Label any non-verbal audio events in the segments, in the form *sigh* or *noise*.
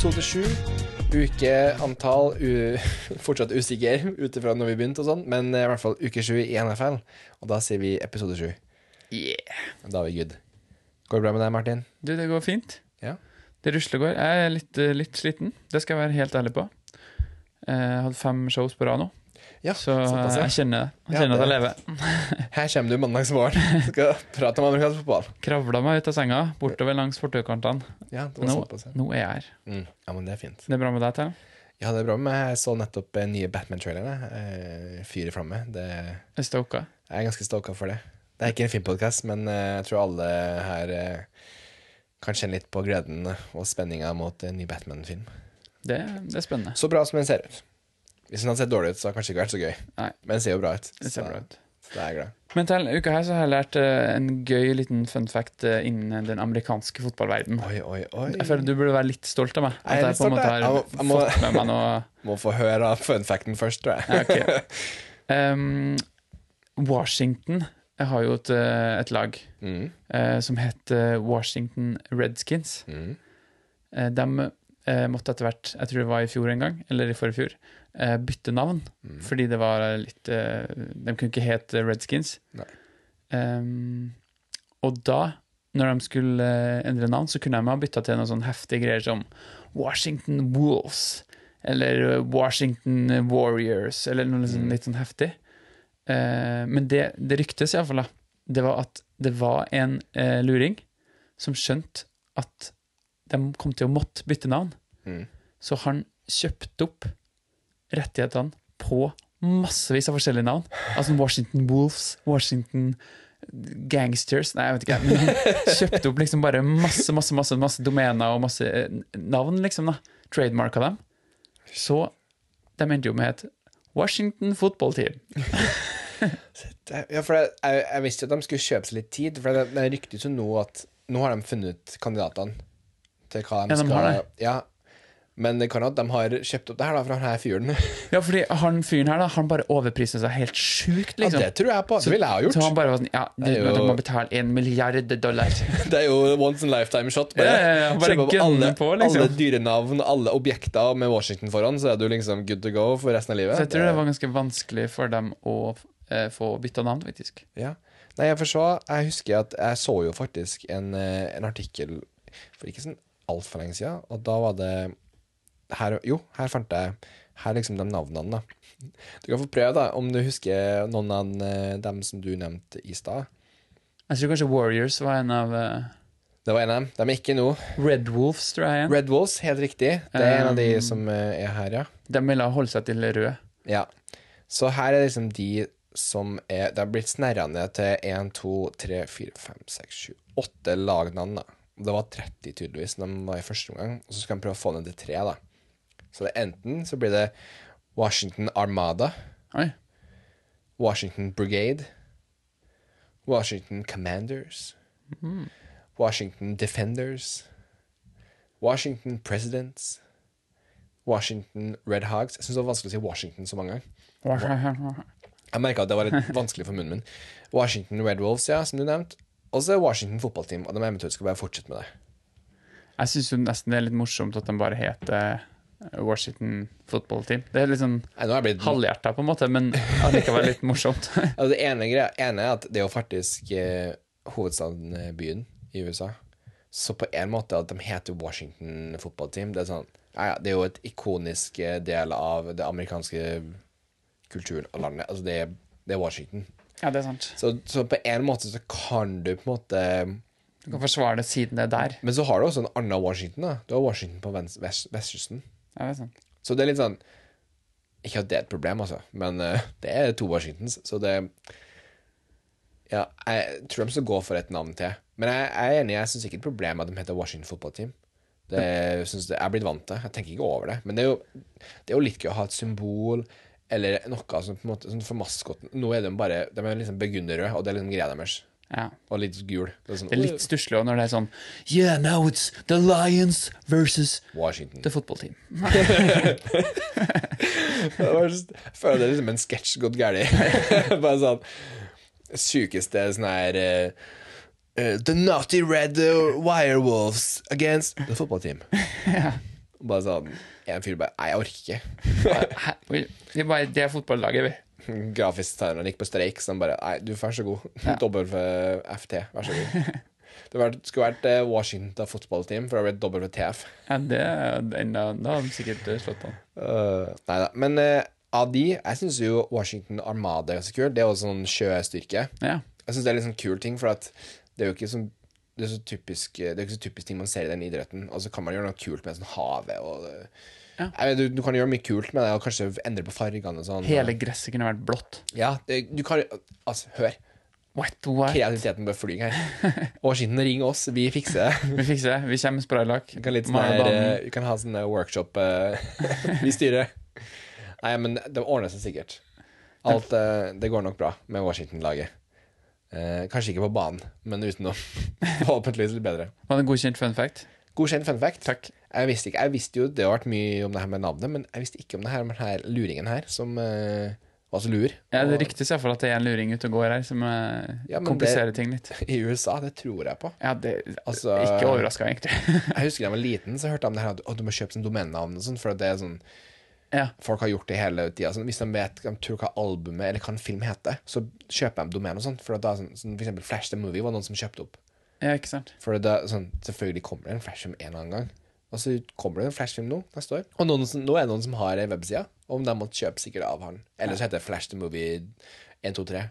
episode sju. Ukeantall u *laughs* fortsatt usikker ut ifra når vi begynte og sånn, men eh, i hvert fall uke sju i NFL. Og da sier vi episode sju. Yeah. Da er vi good. Går det bra med deg, Martin? Du, det går fint. Ja. Det rusler går. Jeg er litt, eh, litt sliten. Det skal jeg være helt ærlig på. Eh, Jeg hadde fem shows på rad nå, Ja, så såpass, ja. jeg kjenner jeg kjenner Ja, det. at jeg lever. *laughs* Her kommer du mandagsmorgen. Skal prate om amerikansk fotball. Kravla meg ut av senga, bortover langs fortaukantene. Ja, Nå, ja. nå er jeg her. Mm. Ja, men det er fint. Det er bra med deg, Theo? Ja, det er bra med meg. Jeg så nettopp eh, nye Batman-trailerne. Eh, Fyr i flamme. Det, Jeg stoka. jeg er ganske stoka for det. Det er ikke en fin podkast, men eh, jeg tror alle her eh, kan kjenne litt på gleden og spenninga mot en ny Batman-film. Det, det er spennende. Så bra som den ser ut. Hvis den hadde sett dårlig ut, så hadde det kanskje ikke vært så gøy. Nei. Men den ser jo bra ut. Det ser så, bra ut. så det er jeg glad. Men til denne uka her så har jeg lært eh, en gøy liten fun fact eh, innen den amerikanske fotballverden. Oi, oi, oi. Jeg føler du burde være litt stolt av meg. Jeg er At jeg litt på en stolt, måte har Jeg må- jeg må- fått med meg noe *laughs* Må få høre fun facten først, tror jeg. Ja, ok. Um, *laughs* Washington har jo et, eh, et lag Mm, eh, som heter Washington Redskins. mm. Eh, de eh, måtte etter hvert, jeg tror det var i fjor en gang, eller i forrige fjor, eh, bytte navn. Mm. Fordi det var litt eh, De kunne ikke hete Redskins. Um, og da, når de skulle eh, endre navn, så kunne de ha bytta til noen sånn heftige greier som Washington Wolves. Eller Washington Warriors, eller noe liksom, Mm. litt sånn heftig. Eh, men det, det ryktes iallfall, da. Det var at det var en eh, luring som skjønte at de kom til å måtte bytte navn. Mm. Så han kjøpte opp rettighetene på massevis av forskjellige navn. Altså Washington Wolves, Washington Gangsters Nei, jeg vet ikke. Men han kjøpte opp liksom bare masse, masse, masse, masse domener og masse eh, navn, liksom. da Trademarka dem. Så de endte jo med et Washington Football Team. *laughs* Ja, for jeg, jeg, jeg visste jo at de skulle kjøpe seg litt tid, for det, det ryktes jo nå at nå har de funnet kandidatene til hva de Ja, de skal. Ja, men det kan at de har kjøpt opp det her da fra denne fyren. Ja, fordi han fyren her, da, han bare overpriser seg helt sjukt, Ja, liksom. det tror jeg på. Det ville jeg ha gjort. Så han bare var sånn Ja, Det er jo- må betale en milliard dollar. *laughs* Det er jo once in lifetime shot. Ja, ja, ja, bare alle, på, liksom. alle dyrenavn, alle objekter med Washington foran, så er du liksom good to go for resten av livet. Så jeg tror det var ganske vanskelig for dem å eh, få bytta navn, faktisk. Ja. Nei, jeg forså, jeg husker at jeg så jo faktisk en, eh, en artikkel for ikke sånn altfor lenge siden, og da var det her, Jo, her fant jeg her liksom de navnene, da. Du kan få prøve, da, om du husker noen av eh, dem som du nevnte i stad. Jeg tror kanskje Warriors var en av uh... Det var en av dem. De er ikke nå. Red Wolves, tror jeg. Red Wolves, helt riktig. Det er en av de Um, som eh, er her, ja. De ville holde seg til rød. Ja. Så her er liksom de som er Det har blitt snerra ned til 1, 2, 3, 4, 5, 6, 7, 8 lagnavn. da. Det var 30 tydeligvis da de var i første omgang, og så skal de prøve å få ned til tre. da. Så det er enten så blir det Washington Armada, Oi. Washington Brigade, Washington Commanders, Washington Defenders, Washington Presidents, Washington Red Hogs. Jeg syns det var vanskelig å si Washington så mange ganger. Jeg merka at det var litt *laughs* vanskelig for munnen min. Washington Red Wolves, ja, som du nevnte. Og så Washington fotballteam, og de eventuelt skal bare fortsette med det. Jeg syns nesten det er litt morsomt at de bare heter Washington Football Team. Det er litt sånn blitt halvhjerta, på en måte, men allikevel litt morsomt. *laughs* altså, Det ene, greia, ene er at det er jo faktisk eh, hovedstaden eh, byen i USA. Så på en måte at de heter Washington Football Team, det er sånn ja, ja, Det er jo et ikonisk eh, del av det amerikanske kulturen og landet. Altså, det er, det er Washington. Ja, det er sant. Så, så på en måte så kan du på en måte Du kan forsvare det siden det er der. Men så har du også en annen Washington. da Du har Washington på vest, vestkysten. Ja, det er sant. Så det er litt sånn Ikke at det er et problem, altså, men eh, *laughs* det er to Washingtons, så det Ja, jeg tror de skal gå for et navn til. Men jeg, jeg er enig, jeg syns ikke det er et problem at de heter Washington Football Team. Det, synes det, jeg er blitt vant til. Jeg tenker ikke over det. Men det er jo, det er jo litt gøy å ha et symbol eller noe som på en måte sånn for maskoten. Nå er de bare De er liksom begunnere, og det er liksom greia deres. Ja. Og litt gul. Det er, sånn, Det er litt stusslig også når det er sånn Yeah, now it's the Lions versus Washington. the football team. *laughs* Det var just- Jeg føler det liksom en sketsj gått galt. *laughs* Bare sånn Sykeste sånn her uh, eh, The naughty red uh, wirewolves against the football team. ja. bare sånn En fyr bare Nei, jeg orker ikke. Det er, bare, det er fotballaget, vi. *laughs* Grafisk tegner gikk på streik, så han bare Nei, du, vær så god. *laughs* WFT, vær så god. Det skulle vært eh, Washington fotballteam, for det har blitt WTF. Ja, det enda, Da har de sikkert eh, slått an. Uh, nei da. Men uh, av de Jeg syns jo Washington Armada er ganske kult. Det er jo sånn sjøstyrke. Ja. Jeg syns det er litt sånn kul ting, for at det er jo ikke sånn det er, så typisk, det er ikke så typisk ting man ser i den idretten. Og så kan man gjøre noe kult med sånn havet og Ja. Vet, du, du kan gjøre mye kult med det, og kanskje endre på fargene sånn. Hele gresset kunne vært blått. Ja, du kan Altså, hør. What, what? Kreativiteten bør fly her. Washington, ring oss, vi fikser det. *laughs* Vi fikser det. Vi kommer med spraylakk. Vi kan, sånn banen. eh, vi kan ha sånn eh, workshop eh, *laughs* Vi styrer. Nei, men det ordner seg sikkert. Alt eh, Det går nok bra med Washington-laget. Eh, kanskje ikke på banen, men utenom. *laughs* Forhåpentligvis litt bedre. Var det en godkjent fun fact? Godkjent fun fact. Takk. Jeg visste, ikke, jeg visste jo det har vært mye om det her med navnet, men jeg visste ikke om det her med denne luringen her, som uh, var så lur. Ja, det ryktes iallfall at det er en luring ute og går her som uh, Ja, kompliserer det, ting litt. *laughs* I USA, det tror jeg på. Ja, det Altså- Ikke overraska, egentlig. *laughs* Jeg husker da jeg var liten, så hørte jeg om det her at oh, du må kjøpe sånn domennavn og sånn, for det er sånn ja. Folk har gjort det hele tida. Sånn, hvis de vet de tror hva albumet eller hva en film heter, så kjøper de domen og sånn. For, da, sånn, sånn, for eksempel Flash the Movie var noen som kjøpte opp. Ja, ikke sant? For da, sånn, Selvfølgelig kommer det en Flash-film en eller annen gang. Og så kommer det en Flash-film nå neste år. Og noen, som- nå er det noen som har ei webside, Om de måtte kjøpe sikkert av han. Eller så heter det Flash the Movie 1, 2, 3.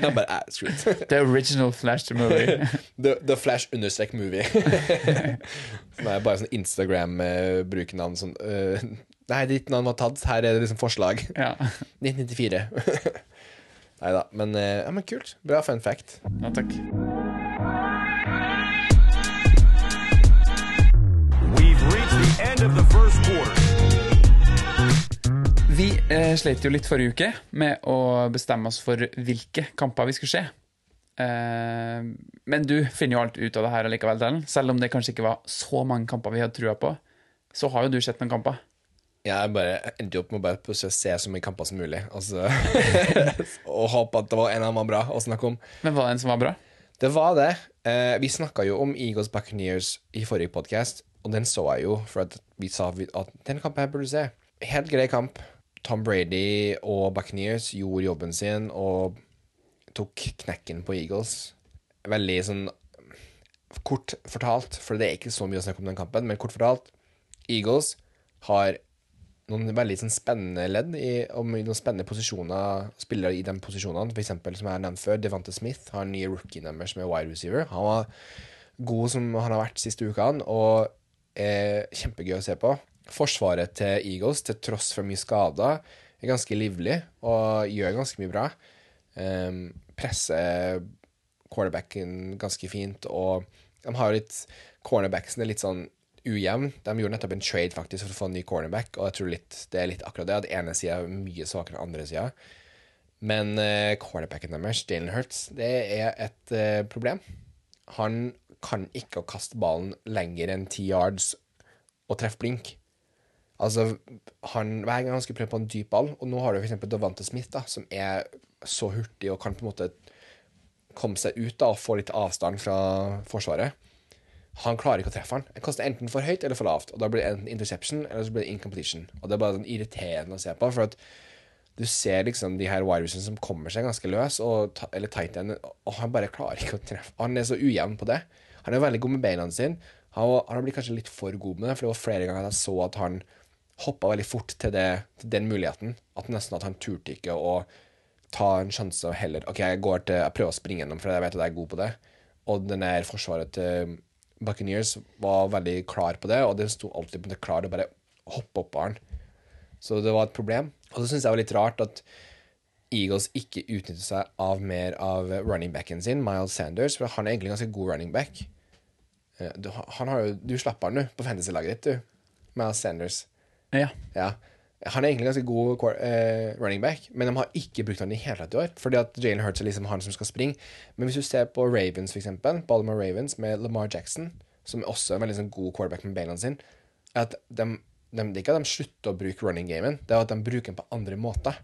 de bare eh, screw it. The original Flash the movie. *laughs* The, the Flash understrek movie. *laughs* Som er bare sånn Instagram-brukernavn som uh, Nei, ditt navn var tatt. Her er det liksom forslag. ja. 1994. Nei da. Men, uh, ja, men kult. Bra fun fact. ja, takk. Eh, slet jo litt forrige uke med å bestemme oss for hvilke kamper vi skulle se. Eh, men du finner jo alt ut av det her allikevel, Dalen. Selv om det kanskje ikke var så mange kamper vi hadde trua på, så har jo du sett noen kamper. Jeg bare endte opp med å bare å se så mye kamper som mulig. Og, *laughs* og håpe at det var en av dem var bra å snakke om. Men var det en som var bra? Det var det. Eh, vi snakka jo om Eagles Buccaneers i forrige podkast, og den så jeg jo, for at vi sa at den kampen her burde du se. Helt grei kamp. Tom Brady og Buccaneers gjorde jobben sin og tok knekken på Eagles. Veldig sånn kort fortalt, for det er ikke så mye å snakke om den kampen, men kort fortalt Eagles har noen veldig sånn spennende ledd i, om noen spennende posisjoner, spillere i de posisjonene. For eksempel, som jeg har nevnt før, Devante Smith har en ny rookie nummer som er wide receiver. Han var god som han har vært siste ukene, og er kjempegøy å se på. Forsvaret til Eagles, til tross for mye skader, er ganske livlig og gjør ganske mye bra. Um, presser quarterbacken ganske fint, og de har litt Cornerbacksen er litt sånn ujevn. De gjorde nettopp en trade faktisk for å få en ny cornerback, og jeg tror litt, det er litt akkurat det. At ene sida er mye svakere enn andre sida. Men uh, cornerbacken deres, Jalen Hurts, det er et uh, problem. Han kan ikke kaste ballen lenger enn ti yards og treffe blink. Altså, han, Hver gang han skulle prøve på en dyp ball, og nå har du f.eks. Davante Smith, da, som er så hurtig og kan på en måte komme seg ut da, og få litt avstand fra forsvaret. Han klarer ikke å treffe han. Han kaster enten for høyt eller for lavt. Og Da blir det enten interception eller så blir det incompletion. Og Det er bare sånn irriterende å se på. For at du ser liksom de her wide som kommer seg ganske løs, og, eller tight end, og han bare klarer ikke å treffe. Han er så ujevn på det. Han er veldig god med beina sine. Han, han blitt kanskje litt for god med det, for det var flere ganger jeg så at han hoppa veldig fort til, det, til den muligheten. At nesten at han turte ikke å ta en sjanse og heller OK, jeg går til Jeg prøver å springe gjennom, for jeg vet at jeg er god på det. Og den der forsvaret til Buccaneers var veldig klar på det, og det sto alltid på det klar til å bare hoppe opp han. Så det var et problem. Og så syns jeg det var litt rart at Eagles ikke utnytter seg av mer av running backen sin, Miles Sanders, for han er egentlig en ganske god running back. Eh, Du, han har jo, du slapp han, du, på fantasy-laget ditt, du. Miles Sanders. Ja. Ja. Han er egentlig ganske god eh, running back, men de har ikke brukt han i hele tatt i år. Fordi at Jalen Hurts er liksom han som skal springe. Men hvis du ser på Ravens, for eksempel, Baltimore Ravens med Lamar Jackson, som også er en veldig sånn god quarterback med beina sine, at de, de, det er ikke at de slutter å bruke running gamen, det er at de bruker den på andre måter.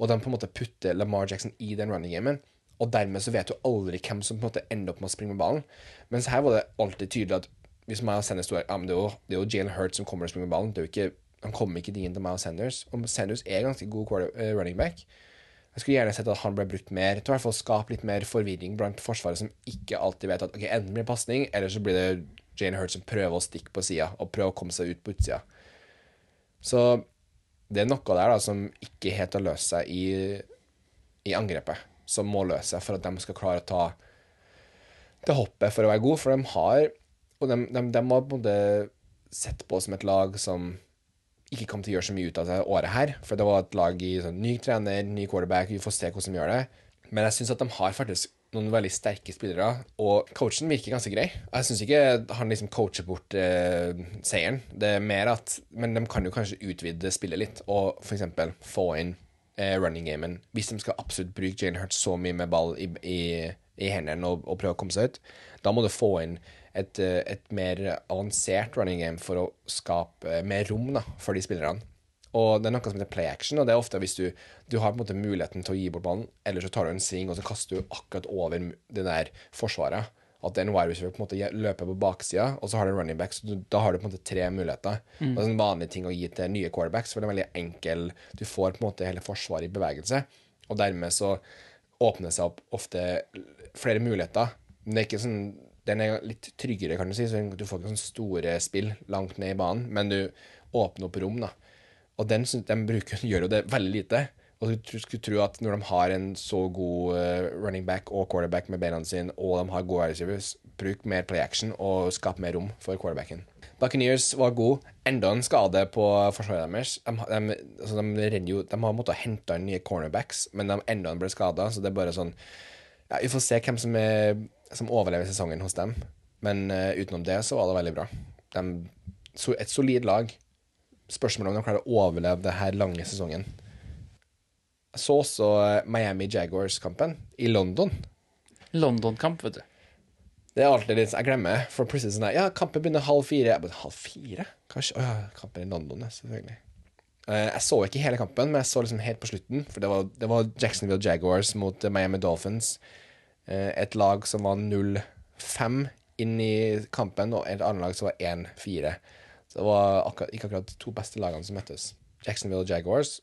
Og de på en måte putter Lamar Jackson i den running gamen. Og dermed så vet du aldri hvem som på en måte ender opp med å springe med ballen. Mens her var det alltid tydelig at Hvis man sender står ja, men det er jo, jo Jalen Hurt som kommer og springer med ballen. Det er jo ikke, han kommer ikke inn til Miles Sanders. Og Sanders er ganske god eh, running back. Jeg skulle gjerne sett at han ble brukt mer til å hvert fall skape litt mer forvirring blant forsvaret, som ikke alltid vet at ok, enten blir det pasning, eller så blir det Jane Hurt som prøver å stikke på sida og prøver å komme seg ut på utsida. Så det er noe der da som ikke helt har løst seg i, i angrepet, som må løse seg for at de skal klare å ta det hoppet for å være god. For de har Og de, de, de har på en måte sett på som et lag som ikke kom til å gjøre så mye ut av det året her. For det var et lag i sånn, ny trener, ny quarterback, vi får se hvordan de gjør det. Men jeg syns at de har faktisk noen veldig sterke spillere, og coachen virker ganske grei. Jeg syns ikke han liksom coacher bort eh, seieren. Det er mer at Men de kan jo kanskje utvide spillet litt, og f.eks. få inn eh, running gamen. Hvis de skal absolutt bruke Jane Hurt så mye med ball i, i, i hendene og, og prøve å komme seg ut, da må du få inn et, eh, et mer avansert running game for å skape mer rom da, for de spillerne. Og det er noe som heter play action, og det er ofte hvis du, du har på en måte muligheten til å gi bort ballen, eller så tar du en sving, og så kaster du akkurat over det der forsvaret. At det er en wide receiver på en måte løper på baksida, og så har du en running back, så du, da har du på en måte tre muligheter. Og det er en vanlig ting å gi til nye quarterbacks, for det er veldig enkel Du får på en måte hele forsvaret i bevegelse, og dermed så åpner det seg opp ofte flere muligheter. Men det er ikke sånn den er litt tryggere, kan du si, så du får ikke sånne store spill langt ned i banen, men du åpner opp rom, da. Og den, den bruker, *laughs* gjør jo det veldig lite. Og du skulle tro at når de har en så god eh, running back og quarterback med beina sine, og de har gode receivers, bruk mer play action og skap mer rom for quarterbacken. Buccaneers var god. Enda en skade på forsvaret deres. De, de, altså de, jo, de har måttet hente inn nye cornerbacks, men de enda en ble skada, så det er bare sånn ja, Vi får se hvem som, er, som overlever sesongen hos dem. Men uh, utenom det så var det veldig bra. De, so, et solid lag. Spørsmålet om de klarer å overleve det her lange sesongen. Jeg så også eh, Miami Jaguars-kampen i London. London-kamp, vet du. Det er alltid litt Jeg glemmer, for plutselig sånn her Ja, kampen begynner halv fire. Bare, halv fire? Kanskje? Å ja, kampen i London, selvfølgelig. Eh, jeg så ikke hele kampen, men jeg så liksom helt på slutten. For det var, det var Jacksonville Jaguars mot Miami Dolphins. Eh, et lag som var 0-5 inn i kampen, og et annet lag som var 1-4. Så det var akkurat, ikke akkurat de to beste lagene som møttes. Jacksonville Jaguars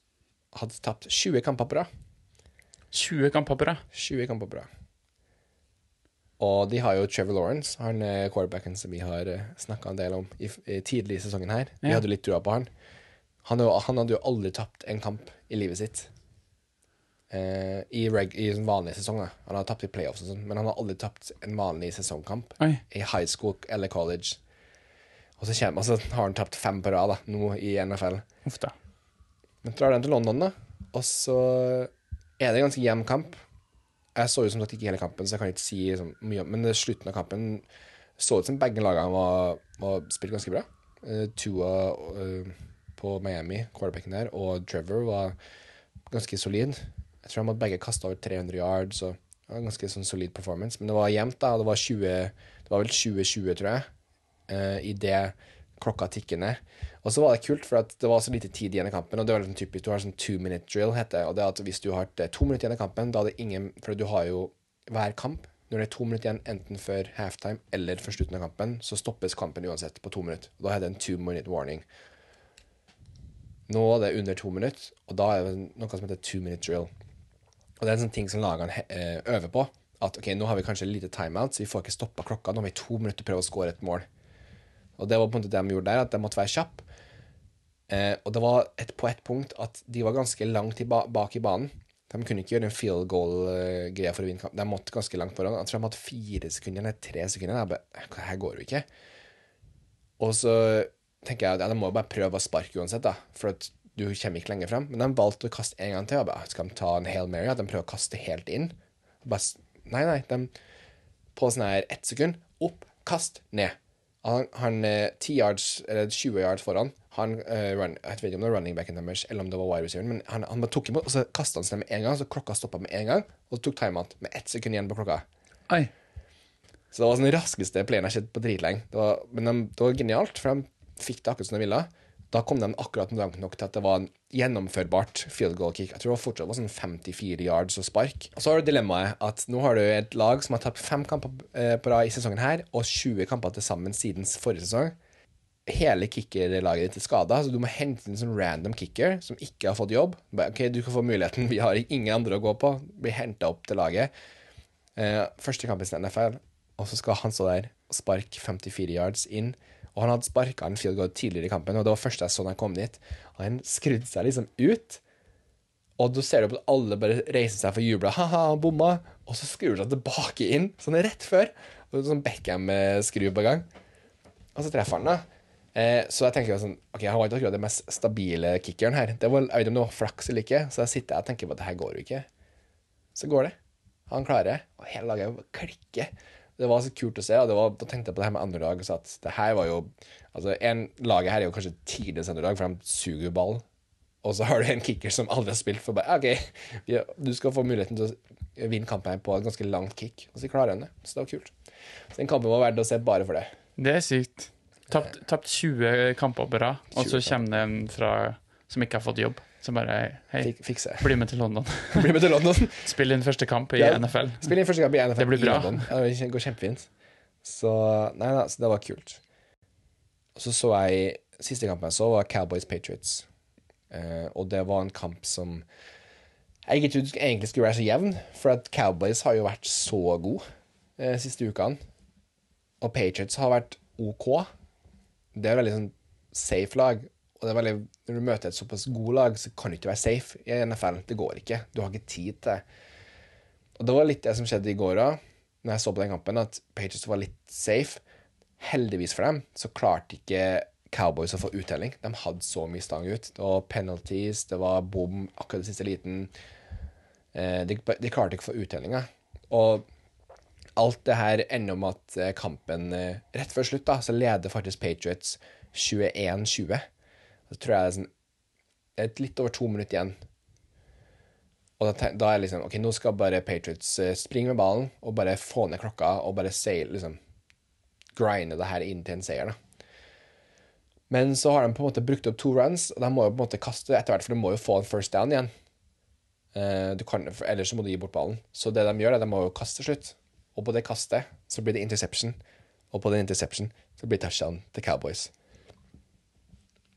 hadde tapt 20 kamper på rad. 20 kamper på rad. 20 kamper på rad. Og de har jo Trevor Lawrence, han er quarterbacken som vi har snakka en del om i, i tidlig i sesongen her. Vi Ja. hadde litt trua på han. Han, han hadde jo aldri tapt en kamp i livet sitt. Eh, I, reg, I vanlige sesonger. Han har tapt i playoffs og sånn, men han har aldri tapt en vanlig sesongkamp Oi. i high school eller college. Og så, kommer, altså, har han tapt fem på rad da, nå i NFL. Uff da. Men drar den til London, da. Og så er det en ganske jevn kamp. Jeg så jo som sagt ikke hele kampen, så jeg kan ikke si så mye om Men slutten av kampen så ut som begge lagene var, var spilt ganske bra. Uh, Tua uh, på Miami, quarterbacken der, og Trevor var ganske solid. Jeg tror de hadde begge kasta over 300 yards, og det var ganske sånn solid performance. Men det var jevnt, da. Det var, 20, det var vel 20-20, tror jeg, uh, i det klokka tikker ned. Og så var det kult, for det var så lite tid igjen i kampen. Og det var liksom typisk, du har sånn two minute drill, heter det. Og det at hvis du har eh, to minutter igjen i kampen, da er det ingen For du har jo hver kamp Når det er to minutter igjen, enten før halftime eller før slutten av kampen, så stoppes kampen uansett på to minutter. Da er det en two minute warning. Nå er det under to minutter, og da er det noe som heter two minute drill. Og det er en sånn ting som lagene eh, øver på. At ok, nå har vi kanskje lite timeout, så vi får ikke stoppa klokka. Nå har vi to minutter til å prøve å score et mål. Og det var på en måte det de gjorde der, at de måtte være kjappe. Eh, og det var et, på et punkt at de var ganske langt i ba bak i banen. De kunne ikke gjøre en field goal-greie for å vinne kamp. De måtte ganske langt foran. Jeg tror de hadde fire sekunder eller tre sekunder. Jeg bare, her går jo ikke. Og så tenker jeg at ja, de må jo bare prøve å sparke uansett, da. For at du kommer ikke lenger frem. Men de valgte å kaste en gang til. Og bare, skal de ta en Hail Mary? At de prøver å kaste helt inn? Bare, nei, nei. De, på sånn her ett sekund. Opp, kast, ned. Han, han eh, 10 yards, eller 20 yards foran. Han, uh, run, jeg vet ikke om det var running backen deres, eller om det var wide receiver, men han, han tok imot, og så kasta han seg med en gang, så klokka stoppa med en gang, og så tok timeout med ett sekund igjen på klokka. Oi. Så det var sånn den raskeste playen jeg har sett på dritlenge. Men de, det var genialt, for de fikk det akkurat som de ville. Da kom de akkurat langt nok til at det var en gjennomførbart field goal kick. Jeg tror det fortsatt var sånn 54 yards og spark. Og så har du dilemmaet at nå har du et lag som har tapt fem kamper eh, på rad i sesongen her, og 20 kamper til sammen siden forrige sesong. Hele kickerlaget ditt er skada, så du må hente inn sånn random kicker som ikke har fått jobb. Ok, du kan få muligheten, *laughs* vi har ingen andre å gå på. Blir henta opp til laget. Eh, første kamp i NFL, og så skal han stå der og sparke 54 yards inn. Og han hadde sparka en field goal tidligere i kampen, og det var første jeg så da han kom dit. Og han skrudde seg liksom ut. Og da ser du at alle bare reiser seg for å juble. Ha-ha, bomma. Og så skrur han tilbake inn, sånn rett før. Og sånn Beckham-skru på gang. Og så treffer han, da. Eh, så jeg tenker sånn Ok, han var ikke akkurat den mest stabile kickeren her. Det var, jeg vet om det var flaks eller ikke, så jeg sitter og tenker på at det her går jo ikke. Så går det. Han klarer det. Og hele laget klikker. Det var så kult å se. Og det var, da tenkte jeg på det her med andre. Så at det her var jo Altså, en, laget her er jo kanskje tidenes dag for de suger jo ball. Og så har du en kicker som aldri har spilt, for bare OK, du skal få muligheten til å vinne kampen her på et ganske langt kick. Og så klarer han det. Så det var kult. Så den kampen var verdt å se bare for det. Det er sykt. Tapt, tapt 20 kamper på rad, og så kommer det en fra, som ikke har fått jobb. Som bare Hei, Fik, *laughs* bli med til London. *laughs* Bli med til London. *laughs* Spill din første kamp i Ja. NFL. Spill inn første kamp i NFL Det blir bra. Ja, det går kjempefint. Så nei da, så det var kult. Så så jeg Siste kampen jeg så, var Cowboys Patriots. Uh, og det var en kamp som jeg ikke trodde egentlig skulle være så jevn, for at Cowboys har jo vært så gode uh, siste ukene. Og Patriots har vært OK. Det er veldig sånn safe lag. Og det er veldig, når du møter et såpass god lag, så kan du ikke være safe i NFL. Det går ikke. Du har ikke tid til det. Og det var litt det som skjedde i går òg, når jeg så på den kampen, at Patriots var litt safe. Heldigvis for dem så klarte ikke Cowboys å få uttelling. De hadde så mye stang ut. Det var penalties, det var bom akkurat den siste liten. Eh, de, de klarte ikke å få uttellinga. Og alt det her ender om at eh, kampen eh, Rett før slutt da, så leder faktisk Patriots 21-20. Så tror jeg det er sånn det er litt over to minutter igjen. Og da, da er det liksom OK, nå skal bare Patriots eh, springe med ballen og bare få ned klokka og bare seil, liksom grinde det her inn til en seier, da. Men så har de på en måte brukt opp to runs, og de må jo på en måte kaste etter hvert, for de må jo få en first down igjen. Eh, kan, ellers så må du gi bort ballen. Så det de gjør, er de må jo kaste til slutt. Og på det kastet så blir det interception. Og på den interception så blir touchdown til Cowboys.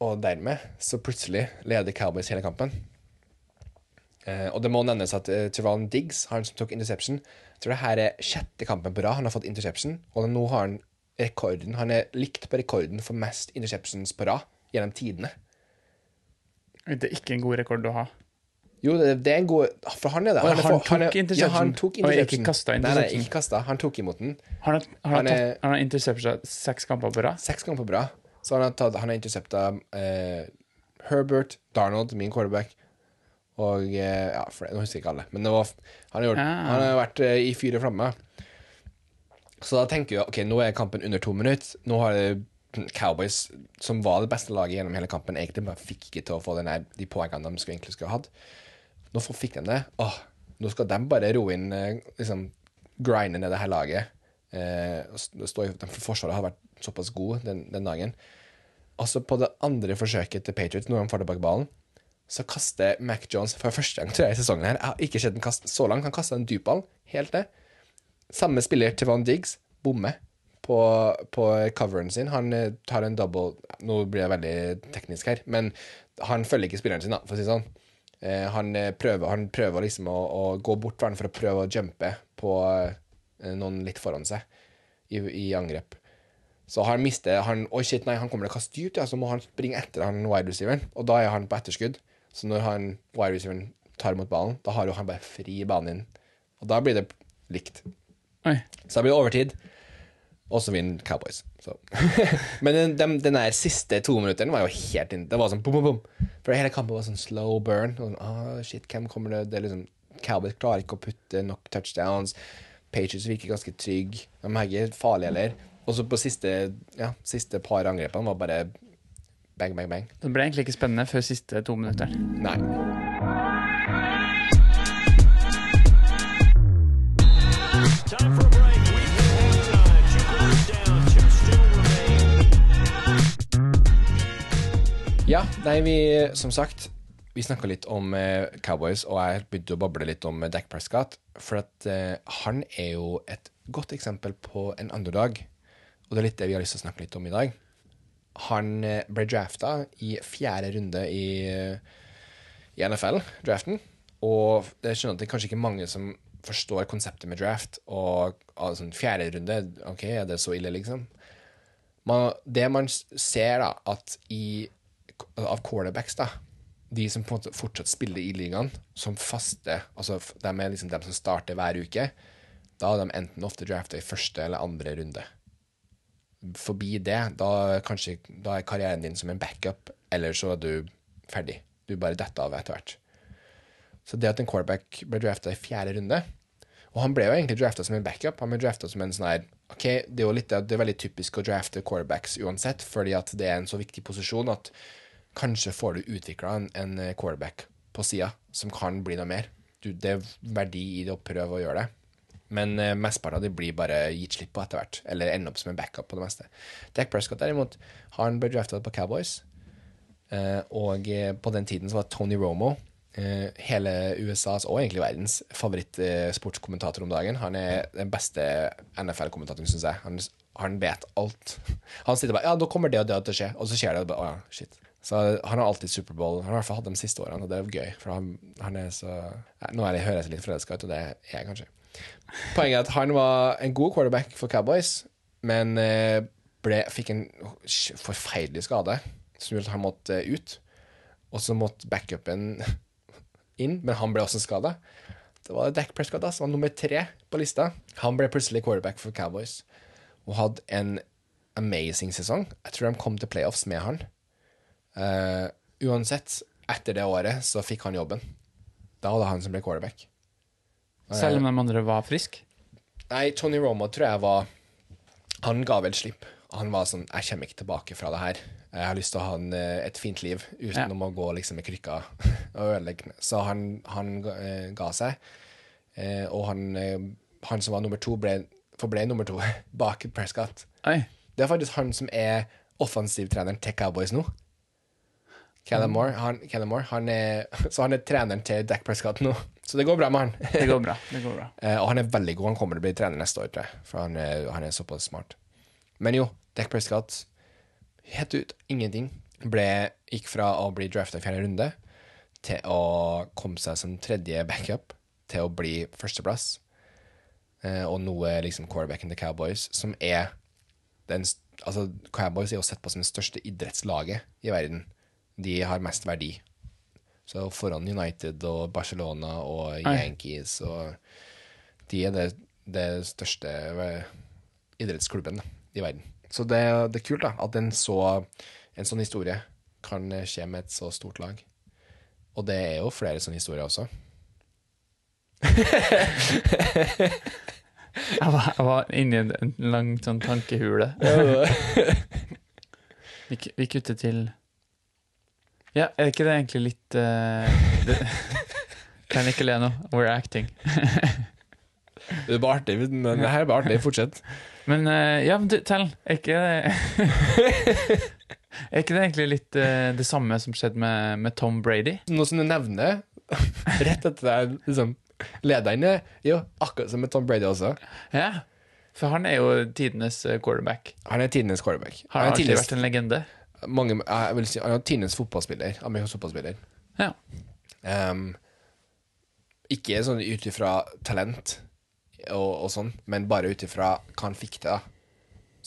Og dermed så plutselig leder Cowboys hele kampen. Eh, og det må nevnes at eh, Teron Diggs, han som tok interception Jeg tror det her er sjette kampen på rad han har fått interception. Og nå har han rekorden Han er likt på rekorden for mest interceptions på rad gjennom tidene. Det er ikke en god rekord å ha. Jo, det, det er en god For han er det. Han, er han tok er- interception. Ja, han tok interception. ikke interception. Nei, nei, ikke kasta. Han tok imot den. Han har, han har, Han er- tatt, han har interception seks kamper på rad. Seks kamper på bra. Så han har, tatt, han har intercepta eh, Herbert, Darnold, min quarterback, og eh, Ja, for, nå husker jeg ikke alle, men det var, han, har gjort, Ah. han har vært eh, i fyr og flamme. Så da tenker jeg ok, nå er kampen under to minutter. Nå har Cowboys, som var det beste laget gjennom hele kampen, egentlig bare fikk ikke til å få denne, de poengene de skulle egentlig skulle ha hatt. Nå fikk de det. Åh, nå skal de bare roe inn eh, liksom, Grinde ned det her laget. Eh, og s- det de Forsvaret har vært såpass gode den, den dagen. Altså På det andre forsøket til Patriots, når han får tilbake ballen, så kaster Mac Jones for første gang tror jeg, i sesongen her Jeg har ikke sett den kaste så langt. Han kasta en dypball helt ned. Samme spiller til Van Diggs bommer på, på coveren sin. Han eh, tar en double Nå blir jeg veldig teknisk her, men han følger ikke spilleren sin, da, for å si det sånn. Eh, han, eh, prøver, han prøver liksom å, å gå bort for for å prøve å jumpe på noen litt foran seg i, i angrep. Så han mister han, Oi, shit, nei, han kommer til å kaste dypt, ja, så må han springe etter han wide receiveren. Og da er han på etterskudd. Så når han wide receiveren tar imot ballen, da har jo han bare fri banen inn. Og da blir det likt. Oi. Så da blir det overtid. Og så vinner Cowboys. Så. *laughs* Men den, den, den der siste to minutteren var jo helt inn. Det var sånn bom, bom, bom. For hele kampen var sånn slow burn. Og sånn, ah, shit, hvem kommer det Det liksom Cowboys klarer ikke å putte nok touchdowns. Patriots virker ganske trygg. De er ikke farlige heller. Og så på siste, ja, siste par angrepene var bare bang, bang, bang. Det ble egentlig ikke spennende før siste to minutter. Nei. Time for a break. We hit overtime. Two quarters down. Two still remain. Nei, vi, som sagt, vi snakka litt om eh, Cowboys, og jeg begynte å bable litt om eh, Dak Prescott. For at eh, han er jo et godt eksempel på en underdog, og det er litt det vi har lyst til å snakke litt om i dag. Han eh, ble drafta i fjerde runde i, eh, i NFL-draften, og er skjønner at det er kanskje ikke mange som forstår konseptet med draft, og altså, fjerde runde, ok, er det så ille, liksom? man, det man ser da, at i, av quarterbacks da, de som på en måte fortsatt spiller i ligaen, som faste, altså de er liksom de som starter hver uke, da er de enten ofte draftet i første eller andre runde. Forbi det, da, kanskje, da er karrieren din som en backup, eller så er du ferdig. Du bare detter av etter hvert. Så det at en quarterback ble draftet i fjerde runde, og han ble jo egentlig drafta som en backup. Han ble drafta som en sånn her Ok, det er jo litt, det er veldig typisk å drafte quarterbacks uansett, fordi at det er en så viktig posisjon at kanskje får du utvikla en, en quarterback på sida som kan bli noe mer. Du, det er verdi i det å prøve å gjøre det. Men eh, mesteparten av de blir bare gitt slipp på etter hvert, eller ender opp som en backup på det meste. Dak Prescott derimot, han ble drafta på Cowboys, eh, og eh, på den tiden så var Tony Romo eh, hele USAs og egentlig verdens favorittsportskommentator om dagen. Han er den beste NFL-kommentatoren, syns jeg. Han, han vet alt. *laughs* Han sitter bare Ja, da kommer det og det til å skje, og så skjer det. og bare, ja, shit. Så han har alltid Superbowl. Han har i hvert fall hatt dem de siste årene, og det er gøy. For han, han er så Nå er jeg, høres jeg litt forelska ut, og det er jeg kanskje. Poenget er at han var en god quarterback for Cowboys, men eh, ble, fikk en forferdelig skade som gjorde at han måtte ut. Og så måtte backupen *laughs* inn, men han ble også skada. Det var Dak Prescott som var nummer tre på lista. Han ble plutselig quarterback for Cowboys og hadde en amazing sesong. Jeg tror de kom til playoffs med han. Uh, uansett, etter det året så fikk han jobben. Da var det han som ble quarterback. Selv om de andre var friske? Nei, Tony Romo tror jeg var Han ga vel slipp. Han var sånn Jeg kommer ikke tilbake fra det her. Jeg har lyst til å ha en, eh, et fint liv utenom å gå liksom med krykka *laughs* og ødelegge. Så han, han ga, eh, ga seg. Eh, og han, han som var nummer to, ble, forble nummer to *laughs* bak Prescott. Oi. Det er faktisk han som er offensivtreneren til Cowboys nå. Kellen Moore, han, Kellen Moore han er, *laughs* så han er treneren til Dak Prescott nå. Så det går bra med han. Det går bra. det går bra. *laughs* Eh, og han er veldig god. Han kommer til å bli trener neste år, tror jeg. For han er, han er såpass smart. Men jo, Dak Prescott helt ut ingenting. Ble, gikk fra å bli drafta i fjerde runde til å komme seg som tredje backup til å bli førsteplass. Eh, og nå er liksom quarterbacken til Cowboys, som er den Altså, Cowboys er jo sett på som det største idrettslaget i verden. De har mest verdi. Så foran United og Barcelona og Yankees og De er det, det største eh, idrettsklubben i verden. Så det, det er kult da, at en, så, en sånn historie kan skje med et så stort lag. Og det er jo flere sånne historier også. *laughs* Jeg var, jeg var inni en lang sånn tankehule. *laughs* Vi, vi kutter til Ja, er ikke det egentlig litt eh, *laughs* Kan ikke le nå. We're acting. Det er bare artig, men det her er bare artig. Fortsett. Men eh, ja, men du, tell. Er ikke det *laughs* Er ikke det egentlig litt uh, det samme som skjedde med, med Tom Brady? Noe som du nevner rett etter deg, liksom Lederen er jo akkurat som med Tom Brady også. Ja. For han er jo tidenes quarterback. Han er tidenes quarterback. Har Han han alltid tidenes, vært en legende. Mange, jeg vil si, han er tidenes fotballspiller. Amerikansk fotballspiller. Ja. Um, ikke sånn ut ifra talent og, og sånn, men bare ut ifra hva han fikk til.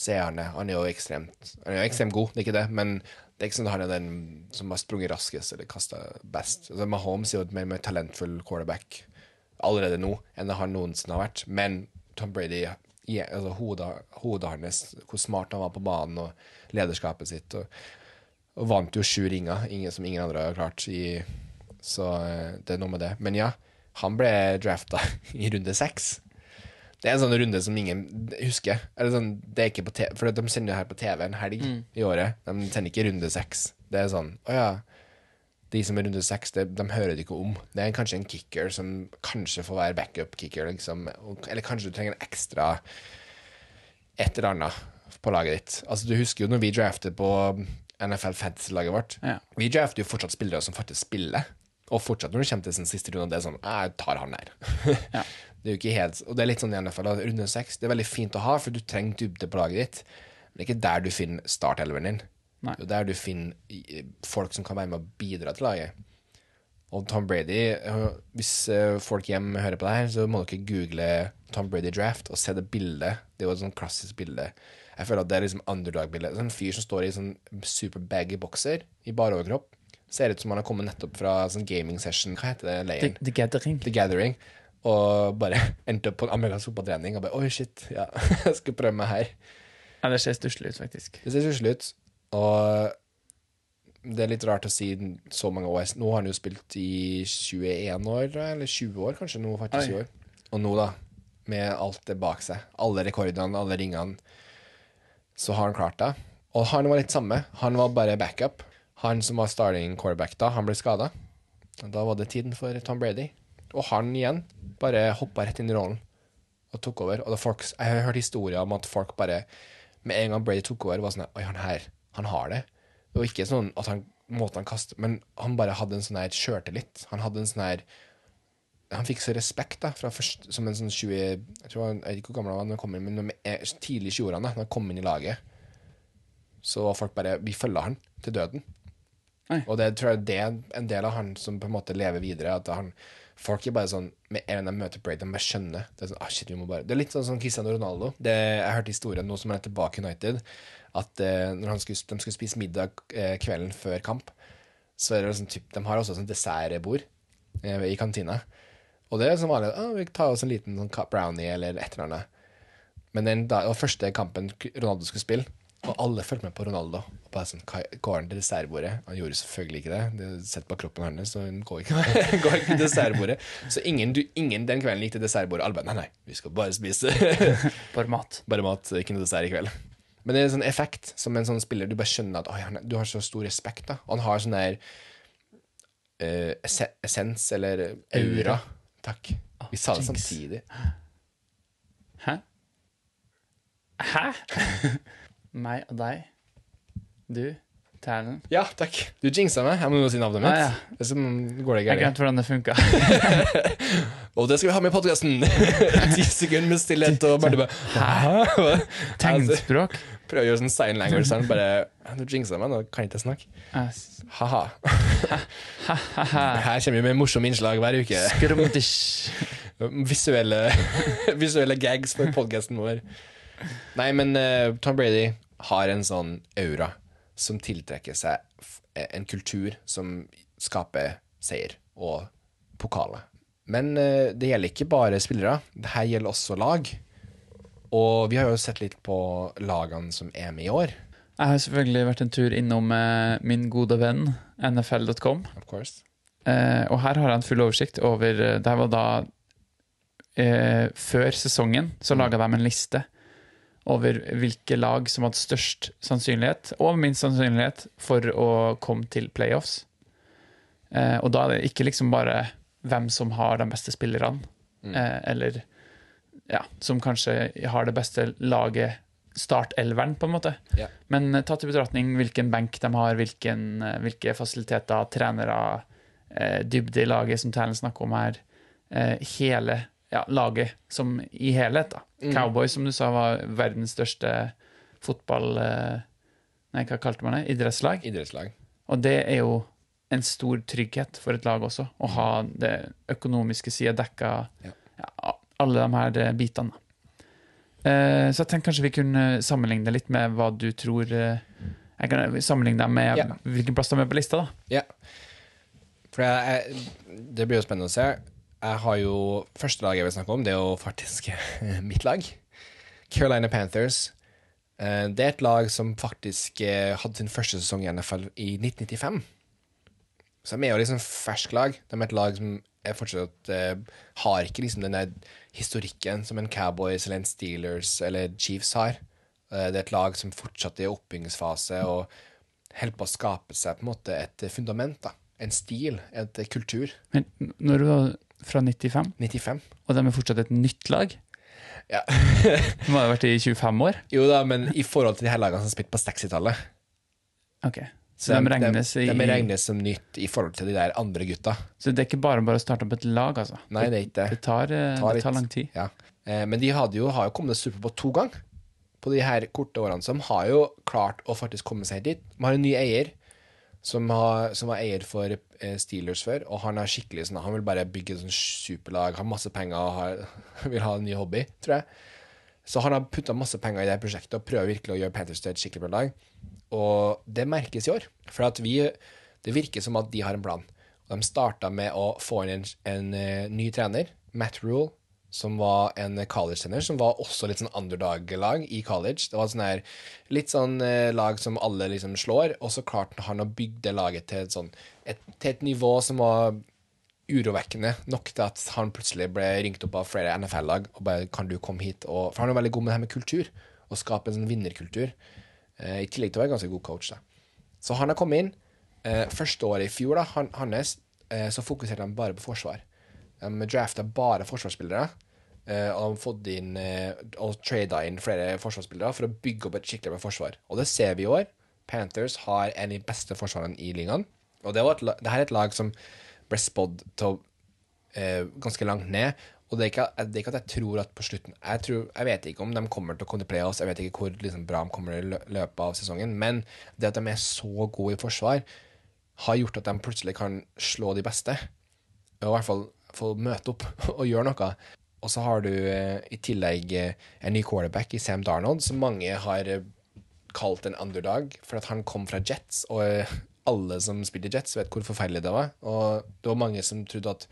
Så er han det. Han er jo ekstremt Han er jo ekstremt god, det er ikke det, men det er ikke sånn at han er den som har sprunget raskest eller kasta best. Altså, Mahomes er jo et mer, mer talentfull quarterback allerede nå enn det han noensinne har vært. Men Tom Brady, altså hodet, hodet hans, hvor smart han var på banen, og lederskapet sitt, og, og vant jo sju ringer, ingen, som ingen andre har klart. I, så eh, det er noe med det. Men ja, han ble drafta *laughs* i runde seks. Det er en sånn runde som ingen husker. Eller sånn, det er ikke på TV, for de sender jo her på TV en helg i året. De sender ikke runde seks. Det er sånn Å ja. De som er runde seks, de, de hører det ikke om. Det er kanskje en kicker som kanskje får være backup-kicker. Liksom. Eller kanskje du trenger en ekstra et eller annet på laget ditt. Altså, du husker jo når vi draftet på NFL Fantasy-laget vårt. Ja. Vi drafter jo fortsatt spillere som faktisk spiller. Og fortsatt når du kommer til sin siste runde, det er sånn Jeg tar han der. *laughs* Ja. Det er jo ikke helt Og det er litt sånn i NFL, runde seks. Det er veldig fint å ha, for du trenger dybde på laget ditt. Men det er ikke der du finner startelveren din. Nei. Det er der du finner folk som kan være med å bidra til laget. Og Tom Brady øh, Hvis øh, folk hjemme hører på det her, så må dere google Tom Brady draft og se det bildet. Det er jo et sånn klassisk bilde. Jeg føler at det er liksom underdog-bilde. En fyr som står i sånn super baggy bokser i bar overkropp. Ser ut som han har kommet nettopp fra sånn gaming session. Hva heter det? The, the Gathering. The Gathering. Og bare *laughs* endte opp på en amerikansk fotballtrening og bare Oi, shit, ja, *laughs* jeg skal prøve meg her. Ja, det ser stusslig ut, faktisk. Det ser stusslig ut. Og det er litt rart å si så mange år. Nå har han jo spilt i 21 år, eller 20 år, kanskje nå faktisk Oi. år. Og nå, da, med alt det bak seg, alle rekordene, alle ringene, så har han klart det. Og han var litt samme. Han var bare backup. Han som var starting quarterback da, han ble skada. Da var det tiden for Tom Brady. Og han igjen bare hoppa rett inn i rollen og tok over. Og da folk, jeg har hørt historier om at folk bare Med en gang Brady tok over, var sånn Oi, han her, han har det. Og ikke sånn at han måten han kaste Men han bare hadde en sånn her sjøltillit. Han hadde en sånn her Han fikk så respekt da først, som en sånn 20 Jeg tror jeg vet ikke hvor gammel han var kom inn, men med, eh, tidlig i 20-årene, da han kom inn i laget, så var folk bare Vi følger han til døden. Nei. Og det tror jeg det er en del av han som på en måte lever videre. At han, folk er bare sånn Med en gang de møter Brady, de bare skjønner. Det er sånn, ah, shit, vi må bare Det er litt sånn som Cristiano Ronaldo. Det, jeg hørte historien nå som han er tilbake i United, at eh, når han skulle, de skulle spise middag eh, kvelden før kamp, så er det sånn typ, De har også sånn dessertbord eh, i kantina. Og det er som vanlig. Ah, vi tar oss en liten sånn brownie eller et eller annet. Men den da, første kampen Ronaldo skulle spille, og alle fulgte med på Ronaldo. Og bare sånn, Går han til dessertbordet? Han gjorde selvfølgelig ikke det. Det Sett på kroppen hans, så hun går ikke, *laughs* går ikke til dessertbordet. Så ingen, du, ingen den kvelden gikk til dessertbordet. Alle bare nei, nei, vi skal bare spise *laughs* Bare mat. bare mat, ikke noe dessert i kveld. Men det er en sånn effekt som en sånn spiller. Du bare skjønner at oi, han, du har så stor respekt. da Og han har sånn der uh, esse- essens, eller aura. Takk. Vi sa det samtidig. Hæ? Hæ? *laughs* Meg og deg. Du. Tælen. Ja, takk. Du jinxa meg. Jeg må jo si navnet mitt. Ah, ja. Det er som går det Jeg gærent. glemte hvordan det funka. *laughs* Og det skal vi ha med i podkasten! *laughs* Ti sekunder med stillhet og bare, bare? Tegnspråk. Prøver å gjøre sånn sign language. Sånn, bare Du jinxa meg, nå kan jeg ikke snakke. Ha-ha. Her kommer vi med morsomme innslag hver uke. *laughs* Visuelle, visuelle gags for podkasten vår. Nei, men uh, Tom Brady har en sånn aura som tiltrekker seg en kultur som skaper seier og pokaler. Men eh, det gjelder ikke bare spillere. Det her gjelder også lag. Og vi har jo sett litt på lagene som er med i år. Jeg har selvfølgelig vært en tur innom eh, min gode venn nfl.com. Of course. Eh, og her har jeg en full oversikt over eh, Det var da eh, Før sesongen så laga de en liste over hvilke lag som hadde størst sannsynlighet, og minst sannsynlighet, for å komme til playoffs. Eh, og da er det ikke liksom bare hvem som har de beste spillerne, eh, eller ja, som kanskje har det beste laget, startelveren, på en måte. Yeah. Men eh, tatt i betraktning hvilken benk de har, hvilken, eh, hvilke fasiliteter, trenere, eh, dybde i laget, som Talen snakker om her, eh, hele ja, laget som i helhet. da. Cowboys, som du sa, var verdens største fotball... Eh, nei, hva kalte man det? Idrettslag. Idrettslag. Og det er jo en stor trygghet for et lag også, å ha det økonomiske sida dekka, Ja. ja, alle de her eh, bitene. Uh, så jeg tenkte kanskje vi kunne sammenligne det litt med hva du tror uh, Jeg kan sammenligne dem med yeah. hvilken plass de er på lista, da. Ja. For jeg, jeg, det blir jo spennende å se. Jeg har jo Første lag jeg vil snakke om, det er jo faktisk *laughs* mitt lag. Carolina Panthers. Eh, Det er et lag som faktisk eh, hadde sin første sesong i NFL i 1995. Så de er jo liksom fersk lag. De er et lag som er fortsatt eh, har ikke liksom den der historikken som en Cowboys eller en Steelers eller Chiefs har. Det er et lag som fortsatt er i oppbyggingsfase og holder på å skape seg på en måte et fundament. da. En stil, et kultur. Men når du var fra 95, 95. og de er fortsatt et nytt lag Ja. *laughs* De har jo vært i 25 år. Jo da, men i forhold til de her lagene som spilte på 60-tallet Ok, Så de regnes i de, de regnes som nytt i forhold til de der andre gutta. Så det er ikke bare bare å starte opp et lag, altså? Nei, det er ikke det. Det tar, eh, tar det tar lang tid. Ja. Eh, men de jo, har jo kommet til på to ganger på de her korte årene, Som har jo klart å faktisk komme seg dit. De har en ny eier som, har, som var eier for eh, Steelers før, og han er skikkelig sånn, han vil bare bygge et sånn superlag, har masse penger og har, *laughs* vil ha en ny hobby, tror jeg. Så han har putta masse penger i det prosjektet og prøver virkelig å gjøre Panthers til et skikkelig bra lag. Og det merkes i år. For vi, det virker som at de har en plan. De starta med å få inn en, en eh, ny trener, Matt Rule, som var en college-trener, som var også litt sånn underdog-lag i college. Det var sånn her, litt sånn eh, lag som alle liksom slår, og så klarte han å bygge det laget til et, sånn, et, til et nivå som var urovekkende nok til at han plutselig ble ringt opp av flere NFL-lag og bare 'Kan du komme hit?' Og, for han er veldig god med det her med kultur, å skape en sånn vinnerkultur. Eh, I tillegg til å være ganske god coach. da. Så han har kommet inn. Eh, første året i fjor, da, han, hans, eh, så fokuserte han bare på forsvar. De drafta bare forsvarsspillere. Uh, og fått inn uh, og trada inn flere forsvarsspillere for å bygge opp et skikkelig bra forsvar. Og det ser vi i år. Panthers har en av de beste forsvarene i ligaen. Og det, et, det her er et lag som ble spådd til eh, ganske langt ned. Og det er, ikke, det er ikke at jeg tror at på slutten jeg, tror, jeg vet ikke om de kommer til å komme til playoffs, jeg vet ikke hvor liksom, bra de kommer til å løpe av sesongen, men det at de er så gode i forsvar, har gjort at de plutselig kan slå de beste. Og i hvert fall få møte opp *laughs* og gjøre noe. Og så har du eh, i tillegg eh, en ny quarterback i Sam Darnold, som mange har eh, kalt en underdog, for at han kom fra Jets, og alle som spilte Jets, vet hvor forferdelig det var. Og det var mange som trodde at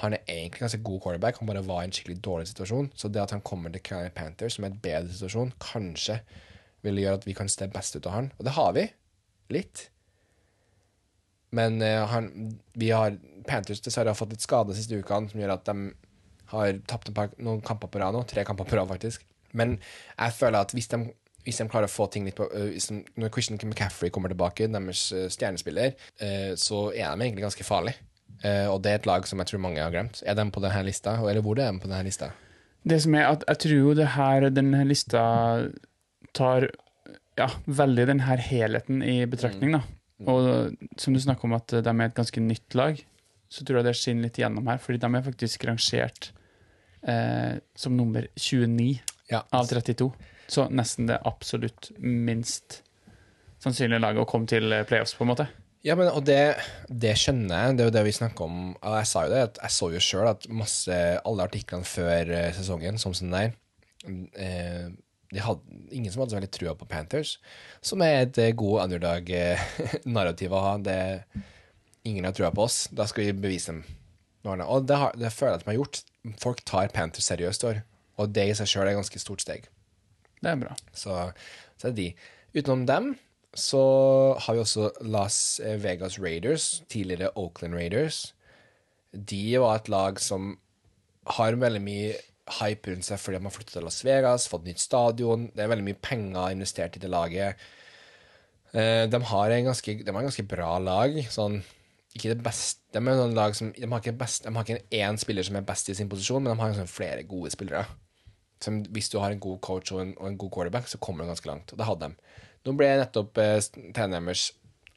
han er egentlig ganske god quarterback, han bare var i en skikkelig dårlig situasjon. Så det at han kommer til Carolina Panthers, som er et bedre situasjon, kanskje vil gjøre at vi kan se best ut av han. Og det har vi. Litt. Men uh, han, vi har Panthers dessverre har fått litt skade de siste ukene, som gjør at de har tapt noen kamper på rad nå. Tre kamper på rad, faktisk. Men jeg føler at hvis de, hvis de klarer å få ting litt på uh, de, Når Christian McCaffrey kommer tilbake, deres uh, stjernespiller, så er de egentlig ganske farlige. Og det er et lag som jeg tror mange har glemt. Er de på denne lista? Eller hvor er de på denne lista? Det som er at jeg tror jo det her, denne lista tar ja, veldig denne helheten i betraktning, da. Og som du snakker om at de er et ganske nytt lag, så tror jeg det skinner litt gjennom her, fordi de er faktisk rangert eh, som nummer 29 Ja. av 32. Så nesten det absolutt minst sannsynlige laget å komme til eh, playoffs, på en måte. Ja, men og det, det skjønner jeg. Det er jo det vi snakker om. Jeg sa jo det, at jeg så jo sjøl at masse, alle artiklene før eh, sesongen, som sånn der eh, de hadde, Ingen som hadde så veldig trua på Panthers, som er et eh, god underdog-narrativ *laughs* å ha. Det, ingen har trua på oss. Da skal vi bevise dem. Og det, har, det føler jeg at de har gjort. Folk tar Panthers seriøst i år. Og det i seg sjøl er et ganske stort steg. Det er bra. Så, så er det de. Utenom dem så har vi også Las Vegas Raiders, tidligere Oakland Raiders. De var et lag som har veldig mye hype rundt seg fordi de har flyttet til Las Vegas, fått nytt stadion. Det er veldig mye penger investert i det laget. Eh, De har ganske, de har en ganske bra lag. Sånn, ikke det beste, de, er lag som, de har ikke, best, de har ikke én spiller som er best i sin posisjon, men de har sånn flere gode spillere. Som hvis du har en god coach og en, og en god quarterback, så kommer du ganske langt. Og det hadde de. Nå ble nettopp eh, treneren deres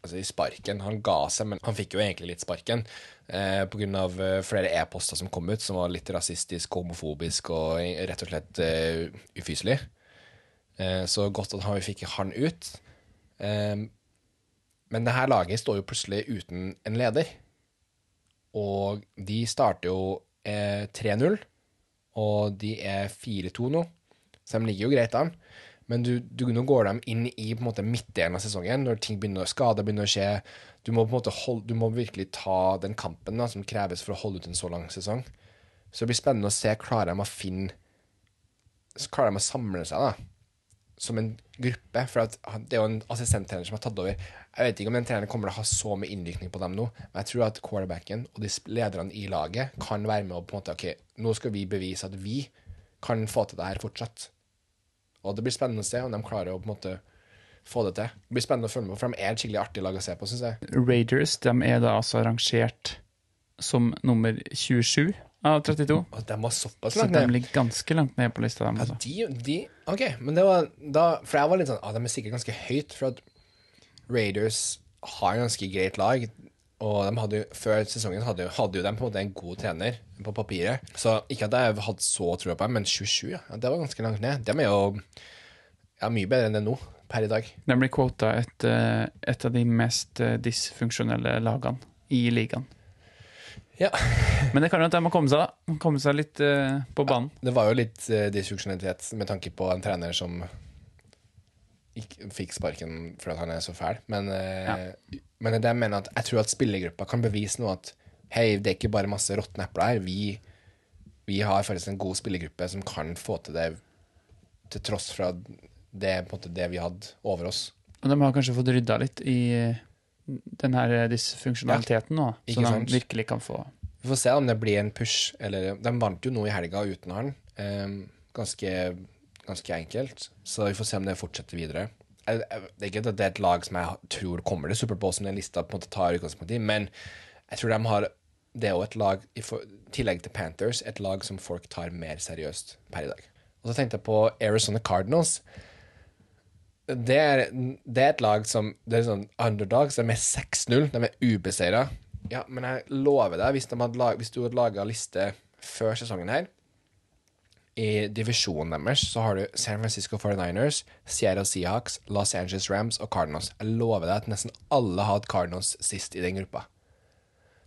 altså, i sparken. Han ga seg, men han fikk jo egentlig litt sparken. Eh, av eh, flere e-poster som kom ut, som var litt rasistisk, homofobisk og eh, rett og slett eh, ufyselig. Eh, så godt at han, fikk han ut. Eh, men det her laget står jo plutselig uten en leder. Og de starter jo eh, 3-0, og de er 4-2 nå, så de ligger jo greit an. Men du, du, nå går de inn i på en måte midtdelen av sesongen, når ting begynner, å skade, begynner å skje. Du må, på en måte holde, du må virkelig ta den kampen da, som kreves for å holde ut en så lang sesong. Så det blir spennende å se klarer de å finne Klarer de å samle seg da som en gruppe. For det er jo en assistenttrener som har tatt over. Jeg vet ikke om den treneren kommer til å ha så mye innvirkning på dem nå, men jeg tror at quarterbacken og de lederne i laget kan være med og på en måte Ok, nå skal vi bevise at vi kan få til det her fortsatt. Og det blir spennende å se om de klarer å på en måte få det til. Det blir spennende å følge med på, for de er et skikkelig artig lag å se på, syns jeg. Raiders de er da altså rangert som nummer 27 av 32. Og de var såpass Så de ligger ganske langt ned på lista. Dem, Ja, altså. de, de Ok, men det var da For jeg var litt sånn ah, De er sikkert ganske høyt. For at Raiders har ganske greit lag. Og de hadde jo, før sesongen hadde, jo- hadde jo de på en måte en god trener på papiret. Så ikke at jeg hadde så tro på dem, men 27, ja. Det var ganske langt ned. De er jo ja, mye bedre enn det nå, per i dag. De blir quota et, eh, et av de mest eh, dysfunksjonelle lagene i ligaen. Ja. *laughs* Men det kan jo at de må komme seg da. Komme seg litt uh, på banen. Det var jo litt uh, dysfunksjonalitet med tanke på en trener som ikke fikk sparken fordi han er så fæl. Men, ja. men det jeg mener at jeg tror at spillergruppa kan bevise noe at hei, det er ikke bare masse råtne epler her. Vi, vi har faktisk en god spillergruppe som kan få til det til tross for det måte det vi hadde over oss. Og de har kanskje fått rydda litt i eh, den her eh, dysfunksjonaliteten nå, så de virkelig kan få Vi får se om det blir en push. Eller, de vant jo nå i helga uten han. Eh, ganske, ganske enkelt. Så vi får se om det fortsetter videre. Det er ikke at det er et lag som jeg tror kommer til Superbowl, som den lista på en måte tar utgangspunkt i, men jeg tror de har Det er jo et lag, i tillegg til Panthers, et lag som folk tar mer seriøst per i dag. Og så tenkte jeg på Arizona Cardinals. Det er, det er et lag som Det er sånn underdogs. De er 6-0. De er ubeseira. Ja, men jeg lover deg, hvis, de hadde lag, hvis du hadde laga liste før sesongen her I divisjonen deres så har du San Francisco 49ers, Seattle Seahawks, Los Angeles Rams og Cardinals. Jeg lover deg at nesten alle hadde Cardinals sist i den gruppa.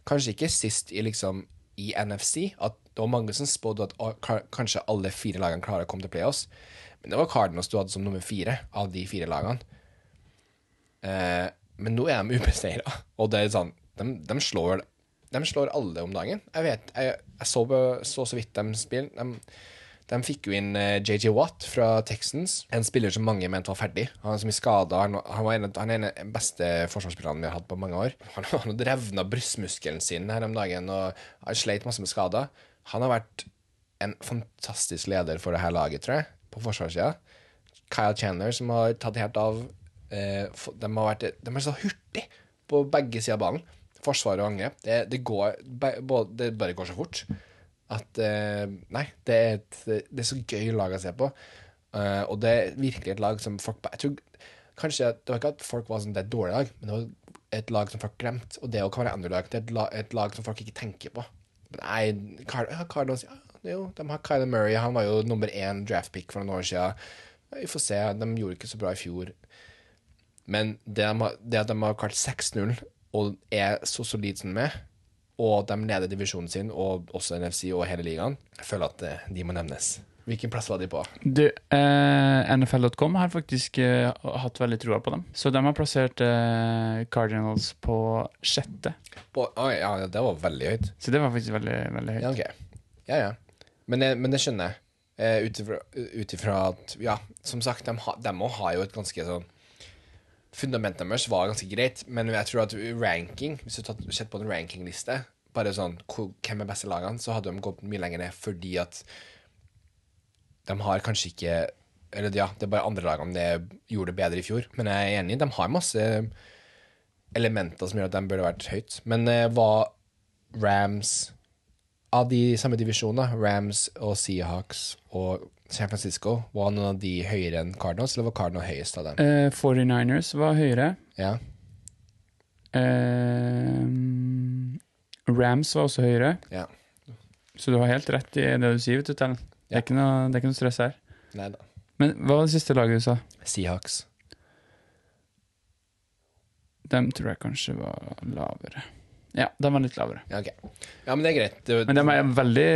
Kanskje ikke sist i liksom i NFC. At det var mange som spådde at kanskje alle fire lagene klarer å komme til playoffs. Men det var Cardinals du hadde som nummer fire av de fire lagene. Eh, men nå er de ubeseira, *laughs* og det er sånn de, de, slår, de slår alle om dagen. Jeg vet, jeg, jeg så, så så vidt de spiller. De, de fikk jo inn eh, JJ Watt fra Texans, en spiller som mange mente var ferdig. Han er så mye skada. Han, er en av de beste forsvarsspillerne vi har hatt på mange år. Han, har revna brystmuskelen sin her om dagen og har sleit masse med skader. Han har vært en fantastisk leder for det her laget, tror jeg, på forsvarssida. Kyle Chandler, som har tatt helt av. Eh, de, har vært, de er så hurtige på begge sider av ballen. Forsvar og angrep. Det, det, går, det bare går så fort at eh, Nei, det er, et, det er så gøy lag å se på. Eh, og det er virkelig et lag som folk Jeg tror kanskje Det var ikke at folk var sånn Det er et dårlig lag, men det var et lag som folk glemte. Og det å være underlag, det er et lag, et lag som folk ikke tenker på. Nei, Card Cardinals ja, jo, De har Kyler Murray. Han var jo nummer én draftpick for noen år siden. Vi får se. De gjorde ikke så bra i fjor. Men det, de det at de har klart 6-0 og er så solid som de er, og de leder divisjonen sin, og også NFC og hele ligaen, jeg føler at eh, de må nevnes. Hvilken plass var de på? Du, eh, NFL.com har faktisk eh, hatt veldig troa på dem. Så de har plassert eh, Cardinals på sjette. på oh, ja, det var veldig høyt. Så det var faktisk veldig, veldig høyt. Ja, ok. Ja, ja. Men, det- men det skjønner jeg. Eh, Ut ifra- at Ja, som sagt, de, ha, de har jo et ganske sånn Fundamentet deres var ganske greit, men jeg tror at ranking Hvis du har sett på en rankingliste, bare sånn hvem er beste lagene, så hadde de gått mye lenger ned fordi at de har kanskje ikke Eller ja, det er bare andre lagene det gjorde det bedre i fjor. Men jeg er enig, de har masse elementer som gjør at de burde vært høyt. Men eh, var Rams Av de samme divisjonene, Rams og Seahawks og San Francisco, var noen av de høyere enn Cardinals, eller var Cardinals høyest av dem? Uh, 49ers var høyere. Ja. Uh, Rams var også høyere. ja. Så du har helt rett i det du sier, vet du. Det, er ikke noe- det er ikke noe stress her. Neida. Men hva var det siste laget du sa? Seahawks. Dem tror jeg kanskje var lavere. Ja, den var litt lavere. Ja, ok. Ja, men det er greit. Det, Men de er en veldig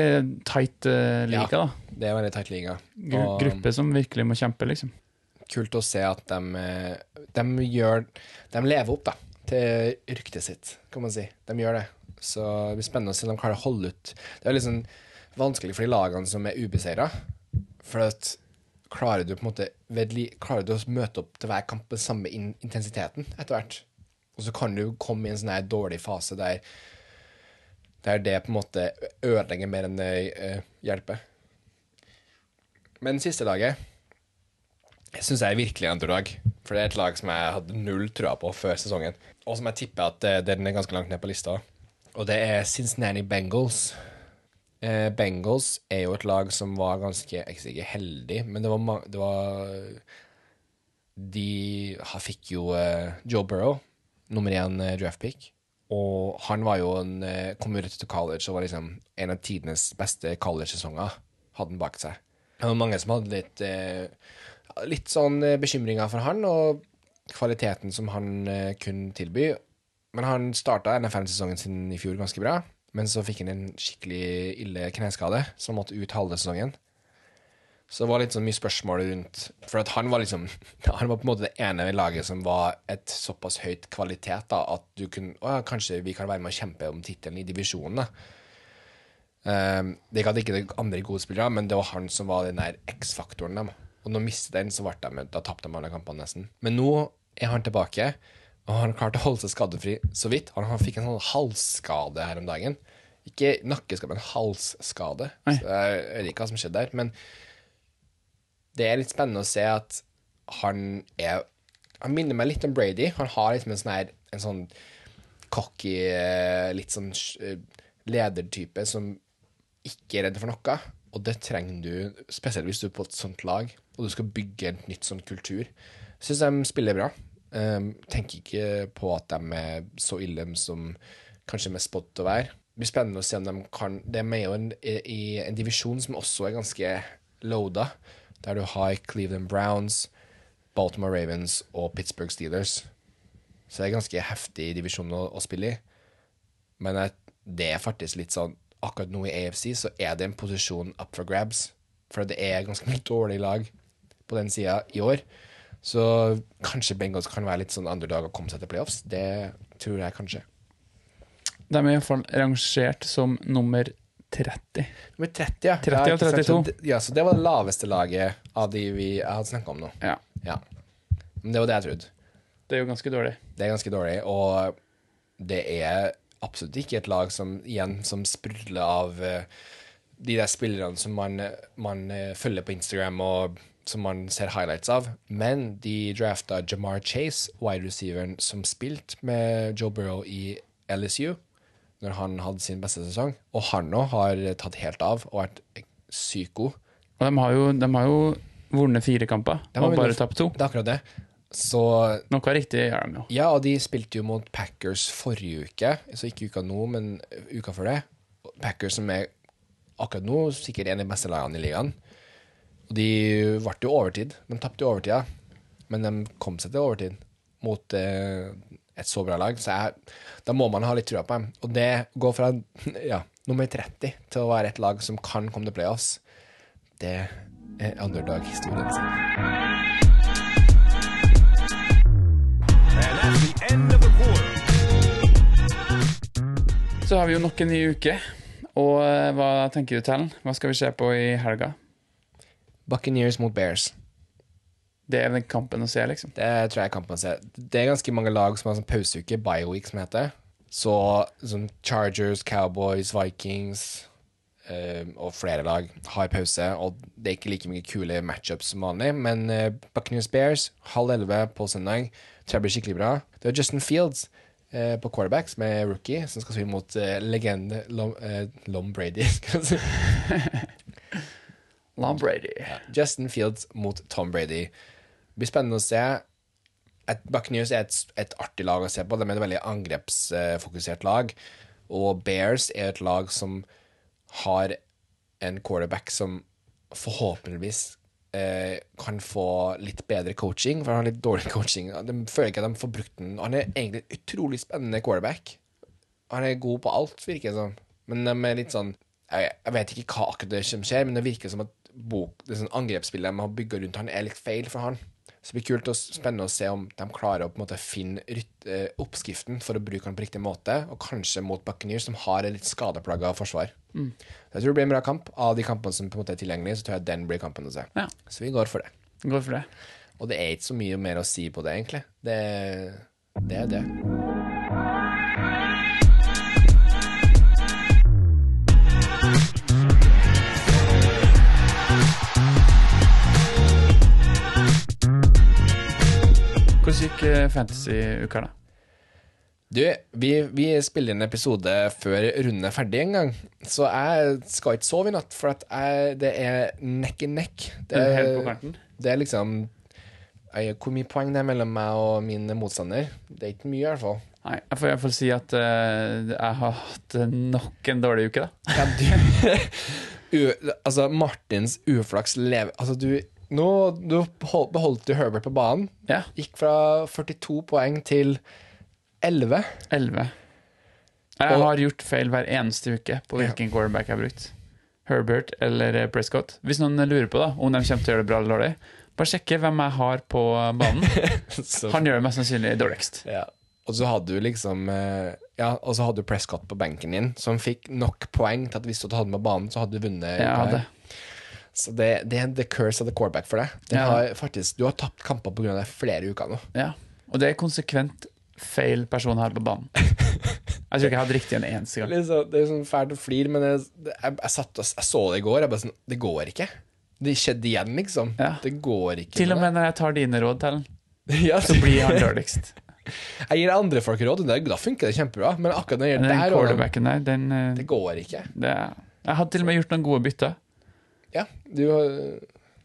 tight uh, liga, da. det er veldig teit liga. Gru Og- Gruppe som virkelig må kjempe, liksom. kult å se at de, eh, de gjør De lever opp da til ryktet sitt, kan man si. De gjør det. Så det blir spennende å se om de klarer å holde ut. Det er litt sånn vanskelig for de lagene som er ubeseira. For at klarer du på en måte vedli, Klarer du å møte opp til hver kamp med samme in intensiteten etter hvert? Og så kan du komme i en sånn her dårlig fase der der det på en måte ødelegger mer enn det eh, hjelper. Men siste laget jeg syns jeg er virkelig underdog. For det er et lag som jeg hadde null trua på før sesongen. Og som jeg tipper at eh, den er ganske langt ned på lista. Og det er Cincinnati Bengals. Eh, Bengals er jo et lag som var ganske ikke heldig, men det var, det var de fikk jo Joe Burrow, nummer én uh, draftpick. Og han var jo en, eh, kom jo rett til college og var liksom en av tidenes beste college-sesonger. Hadde han bak seg. Det var mange som hadde litt, eh, litt sånn eh, bekymringer for han, og kvaliteten som han eh, kunne tilby. Men han starta NFL-sesongen sin i fjor ganske bra, men så fikk han en skikkelig ille kneskade, som måtte ut halve sesongen. Så det var litt sånn mye spørsmål rundt For at han var liksom *laughs* Han var på en måte det ene i laget som var et såpass høyt kvalitet da, at du kunne Å ja, kanskje vi kan være med å kjempe om tittelen i divisjonen. Um, det er ikke det andre gode spillere, men det var han som var den der X-faktoren dem. Og når de mistet den, så ble de, da tapte de alle kampene nesten. Men nå er han tilbake, og han har klart å holde seg skadefri så vidt. Han, han fikk en sånn halsskade her om dagen. Ikke nakkeskade, men halsskade. Så jeg vet ikke hva som skjedde der. Men det er litt spennende å se at han er Han minner meg litt om Brady. Han har liksom en sånn her En sånn cocky, eh, litt sånn eh, ledertype som ikke er redd for noe. Og det trenger du, spesielt hvis du er på et sånt lag, og du skal bygge en nytt sånn kultur. Syns de spiller bra. Um, tenker ikke på at de er så ille som kanskje med spot å være. Det blir spennende å se om de kan De er med i en, i en divisjon som også er ganske loada, der du har Cleveland Browns, Baltimore Ravens og Pittsburgh Steelers. Så det er ganske heftig divisjon å, å spille i. Men det er faktisk litt sånn Akkurat nå i AFC så er det en posisjon up for grabs. For det er ganske mye dårlig lag på den sida i år. Så kanskje Bengals kan være litt sånn underdog og komme seg til playoffs. Det tror jeg kanskje. De er iallfall rangert som nummer 30. Nummer 30, ja. 30 ja, av 32. Ja, så det var det laveste laget av de vi hadde snakka om nå. Ja, Ja. Men det var det jeg trodde. det er jo ganske dårlig. Det er ganske dårlig, og det er absolutt ikke et lag som igjen som sprudler av uh, de der spillerne som man, man uh, følger på Instagram og som man ser highlights av. Men de drafta Jamar Chase, wide receiveren som spilte med Joe Burrow i LSU når han hadde sin beste sesong. Og han nå har tatt helt av og vært sykt god. Og de har jo, de har jo vunnet fire kamper, og bare tapt to. Det er akkurat det. Så Noe riktig gjør de jo. Ja, og de spilte jo mot Packers forrige uke, så ikke uka nå, men uka før det. Packers som er akkurat nå sikkert en av de beste lagene i ligaen. Og de ble jo overtid. De tapte jo overtida, men de kom seg til overtid mot eh, et så bra lag. Så jeg, da må man ha litt trua på dem. Og det går fra *laughs* ja, nummer 30 til å være et lag som kan komme til playoffs. Det er underdog-historien sin. Så har vi jo nok en ny uke. Og eh, hva tenker du, Tellen? Hva skal vi se på i helga? Buccaneers mot Bears. Det er den kampen å se, liksom. Det tror jeg er kampen å se. Det er ganske mange lag som har sånn pauseuke, bioweek som heter. Så sånn Chargers, Cowboys, Vikings eh, og flere lag har pause. Og det er ikke like mye kule matchups som vanlig, men uh, Buccaneers Bears, halv elleve på søndag, tror jeg blir skikkelig bra. Det er Justin Fields eh, på quarterback, som er rookie, som skal spille mot uh, legende Lom, eh, Lom Brady. *laughs* skal jeg si. Lom Brady. Justin Fields mot Tom Brady. Det blir spennende å se. Et Buccaneers er et, et artig lag å se på. De er et veldig angrepsfokusert lag. Og Bears er et lag som har en quarterback som forhåpentligvis eh, kan få litt bedre coaching, for han har litt dårlig coaching. De føler ikke at de får brukt den. Han er egentlig en utrolig spennende quarterback. Han er god på alt, virker det som. Men de er litt sånn jeg, jeg vet ikke hva akkurat det som skjer, men det virker som at bok, det sånn angrepsspillet de har bygga rundt han, er litt feil for han. Så det blir kult og spennende å se om de klarer å på en måte finne eh, oppskriften for å bruke den på riktig måte, og kanskje mot Buccaneers, som har et litt skadeplaga forsvar. Mm. jeg tror det blir en bra kamp. Av de kampene som på en måte er tilgjengelige, så tror jeg den blir kampen å se. Ja, Så vi går for det. går for det. Og det er ikke så mye mer å si på det, egentlig. Det, det er det. Hvordan gikk eh, fantasy-uka, da? Du, vi, vi spiller en episode før runden er ferdig en gang, så jeg skal ikke sove i natt, for at jeg, det er neck in neck. Det, Er helt på kanten? det er liksom jeg, Hvor mye poeng det er mellom meg og min motstander? Det er ikke mye, i hvert fall. Nei, jeg får i hvert fall si at uh, jeg har hatt nok en dårlig uke, da. Ja, du, *laughs* u, altså, Martins uflaks lever Altså, du Nå du beholdt du Herbert på banen. Ja, Gikk fra 42 poeng til 11. 11. Jeg har gjort feil hver eneste uke på hvilken quarterback jeg har brukt. Herbert eller eh, Prescott. Hvis noen lurer på da, om de kommer til å gjøre det bra eller dårlig, bare sjekke hvem jeg har på banen. *laughs* Han gjør det mest sannsynlig dårligst. ja. Og så hadde du liksom eh, Ja, og så hadde du Prescott på benken din, som fikk nok poeng til at hvis du hadde med banen, så hadde du vunnet. Jeg det. Så det, det er the curse of the quarterback for deg. Den Ja. har faktisk, du har tapt kamper pga. det flere uker nå. Ja. Og det er konsekvent feil person her på banen. Jeg tror ikke jeg hadde riktig en eneste gang. Liksom, det er sånn fælt å flire, men jeg, jeg, jeg, og, jeg så det i går. Jeg bare sånn, Det går ikke. Det skjedde igjen, liksom. Ja. Det går ikke. Til og med når jeg tar dine råd Tellen, *laughs* ja, så blir han dårligst. Jeg gir andre folk råd, og da funker det kjempebra. Men akkurat når det Den gjelder der, den, der, den det går ikke. det, Jeg hadde til og med gjort noen gode bytter. Ja, du har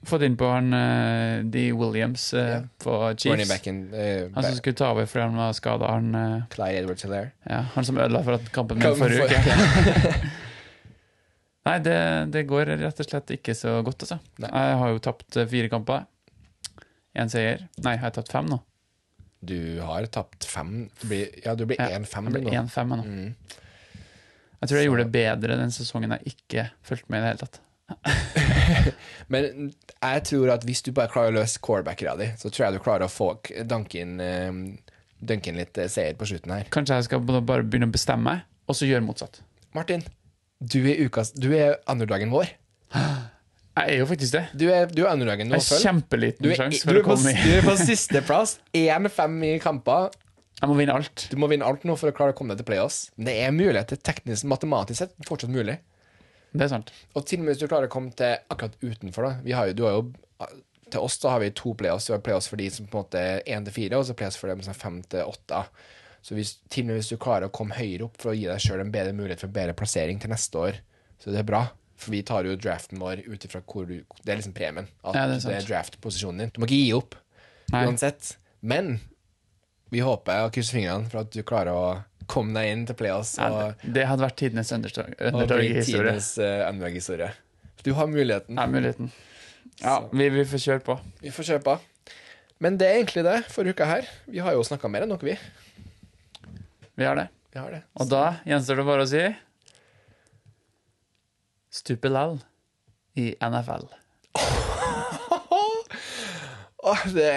Fått inn på han uh, D. Williams uh, Ja. på running Chiefs. backen uh, Han som skulle ta over fordi han var skada. Han, uh, Clyde Edwards Hilaire. ja, han som ødela for at kampen min forrige uke. *laughs* Nei, det, det går rett og slett ikke så godt, altså. Nei. Jeg har jo tapt eh, fire kamper. Én seier. Nei, jeg har tatt fem nå. Du har tapt fem. Du blir, ja, du blir 1-5 Jeg du ble nå. 1-5 nå. Mm. Jeg tror jeg Så- gjorde det bedre den sesongen jeg ikke fulgte med i det hele tatt. *laughs* Men jeg tror at hvis du bare klarer å løse corebackera di, så tror jeg du klarer å få danke inn, eh, dunke inn litt eh, seier på slutten her. Kanskje jeg skal bare begynne å bestemme og så gjøre motsatt. Martin, du er ukas Du er underdagen vår. *gasps* Jeg er jo faktisk det. Du er, du er underdagen nå, følg. kjempeliten Du sjanse du, for å på, i. du er på *laughs* sisteplass. 1-5 i kamper. Jeg må vinne alt. Du må vinne alt nå for å klare å komme deg til playoffs. Det er mulighet til teknisk, matematisk sett fortsatt mulig. Det er sant. Og til og med hvis du klarer å komme til akkurat utenfor, da. Vi har jo, du har jo til oss da har vi to playoffs. Vi har playoffs for de som på en måte er 1 til 4, og så playoffs for dem som er 5 til 8. Så hvis, til og med hvis du klarer å komme høyere opp for å gi deg sjøl en bedre mulighet for bedre plassering til neste år, så det er bra. For vi tar jo draften vår ut ifra hvor du Det er liksom premien. At Ja, det det er er, draft-posisjonen din. Du må ikke gi opp Nei. uansett. Men vi håper og krysser fingrene for at du klarer å komme deg inn til playoffs Ja, og, det, det hadde vært tidenes underdog og underdog bli i historie. tidenes uh, underdog-historie. Du har muligheten. Ja, muligheten. Ja, vi, vi får kjøre på. Vi får kjøre på. Men det er egentlig det for uka her. Vi har jo snakka mer enn nok, vi. Vi har det. Vi har det. Og da gjenstår det bare å si Stupelal i NFL. Oh, *laughs* det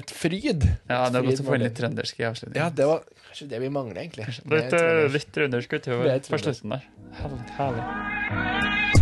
et fryd. Ja, det er godt å få inn litt trøndersk i avslutningen. Ja, det var kanskje det vi mangler, egentlig. Litt, litt trøndersk er utover på slutten der. Herlig. herlig.